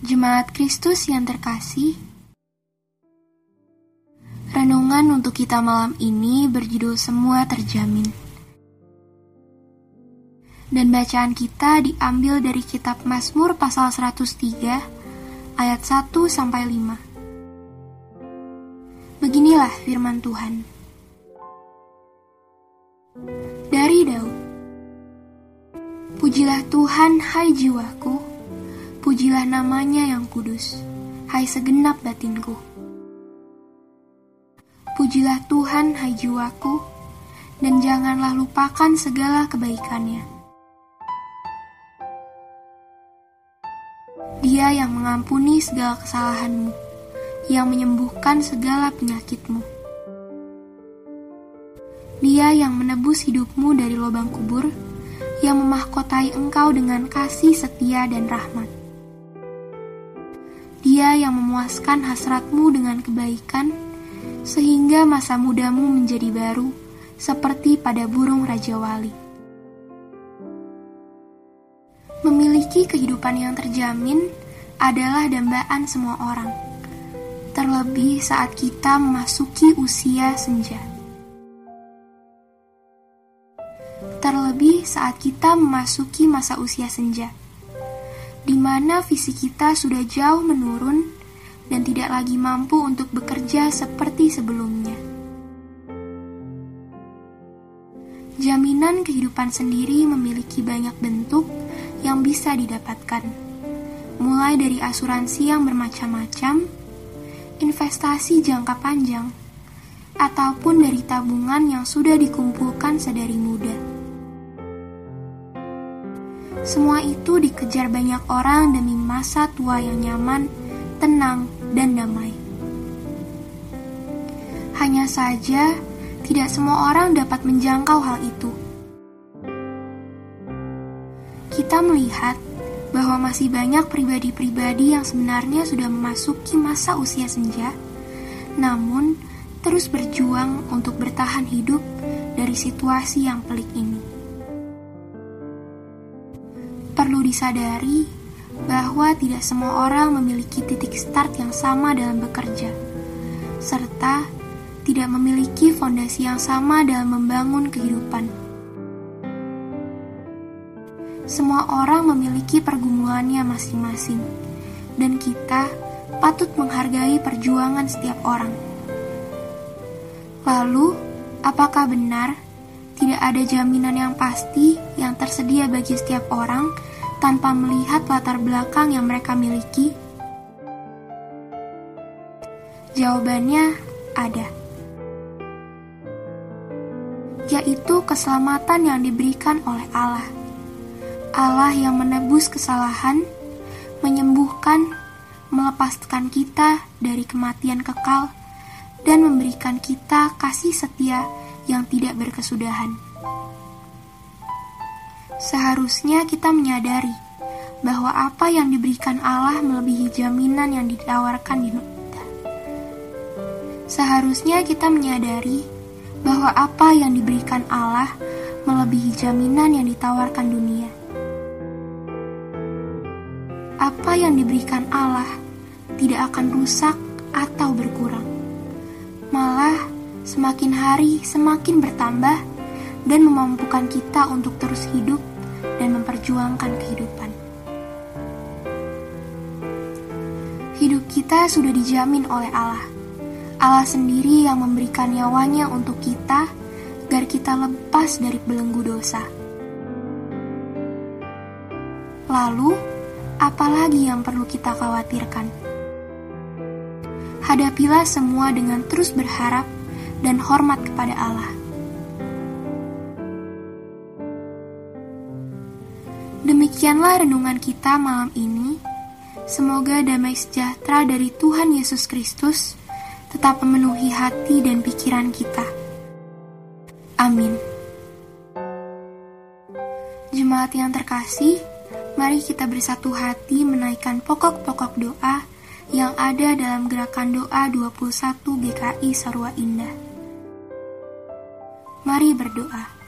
Jemaat Kristus yang terkasih, renungan untuk kita malam ini berjudul Semua Terjamin. Dan bacaan kita diambil dari kitab Mazmur pasal 103 ayat 1 sampai 5. Beginilah firman Tuhan. Dari Daud. Pujilah Tuhan, hai jiwaku. Pujilah namanya yang kudus, hai segenap batinku. Pujilah Tuhan, hai jiwaku, dan janganlah lupakan segala kebaikannya. Dia yang mengampuni segala kesalahanmu, yang menyembuhkan segala penyakitmu. Dia yang menebus hidupmu dari lubang kubur, yang memahkotai engkau dengan kasih setia dan rahmat. Dia yang memuaskan hasratmu dengan kebaikan, sehingga masa mudamu menjadi baru, seperti pada burung Raja Wali. Memiliki kehidupan yang terjamin adalah dambaan semua orang, terlebih saat kita memasuki usia senja. Terlebih saat kita memasuki masa usia senja di mana visi kita sudah jauh menurun dan tidak lagi mampu untuk bekerja seperti sebelumnya. Jaminan kehidupan sendiri memiliki banyak bentuk yang bisa didapatkan, mulai dari asuransi yang bermacam-macam, investasi jangka panjang, ataupun dari tabungan yang sudah dikumpulkan sedari muda. Semua itu dikejar banyak orang demi masa tua yang nyaman, tenang, dan damai. Hanya saja, tidak semua orang dapat menjangkau hal itu. Kita melihat bahwa masih banyak pribadi-pribadi yang sebenarnya sudah memasuki masa usia senja, namun terus berjuang untuk bertahan hidup dari situasi yang pelik ini perlu disadari bahwa tidak semua orang memiliki titik start yang sama dalam bekerja, serta tidak memiliki fondasi yang sama dalam membangun kehidupan. Semua orang memiliki pergumulannya masing-masing, dan kita patut menghargai perjuangan setiap orang. Lalu, apakah benar tidak ada jaminan yang pasti yang tersedia bagi setiap orang? tanpa melihat latar belakang yang mereka miliki? Jawabannya ada, yaitu keselamatan yang diberikan oleh Allah. Allah yang menebus kesalahan, menyembuhkan, melepaskan kita dari kematian kekal, dan memberikan kita kasih setia yang tidak berkesudahan. Seharusnya kita menyadari bahwa apa yang diberikan Allah melebihi jaminan yang ditawarkan di dunia. Seharusnya kita menyadari bahwa apa yang diberikan Allah melebihi jaminan yang ditawarkan dunia. Apa yang diberikan Allah tidak akan rusak atau berkurang. Malah, semakin hari semakin bertambah dan memampukan kita untuk terus hidup dan memperjuangkan kehidupan. Hidup kita sudah dijamin oleh Allah. Allah sendiri yang memberikan nyawanya untuk kita agar kita lepas dari belenggu dosa. Lalu, apalagi yang perlu kita khawatirkan? Hadapilah semua dengan terus berharap dan hormat kepada Allah. Demikianlah renungan kita malam ini. Semoga damai sejahtera dari Tuhan Yesus Kristus tetap memenuhi hati dan pikiran kita. Amin. Jemaat yang terkasih, mari kita bersatu hati menaikkan pokok-pokok doa yang ada dalam gerakan doa 21 GKI Sarwa Indah. Mari berdoa.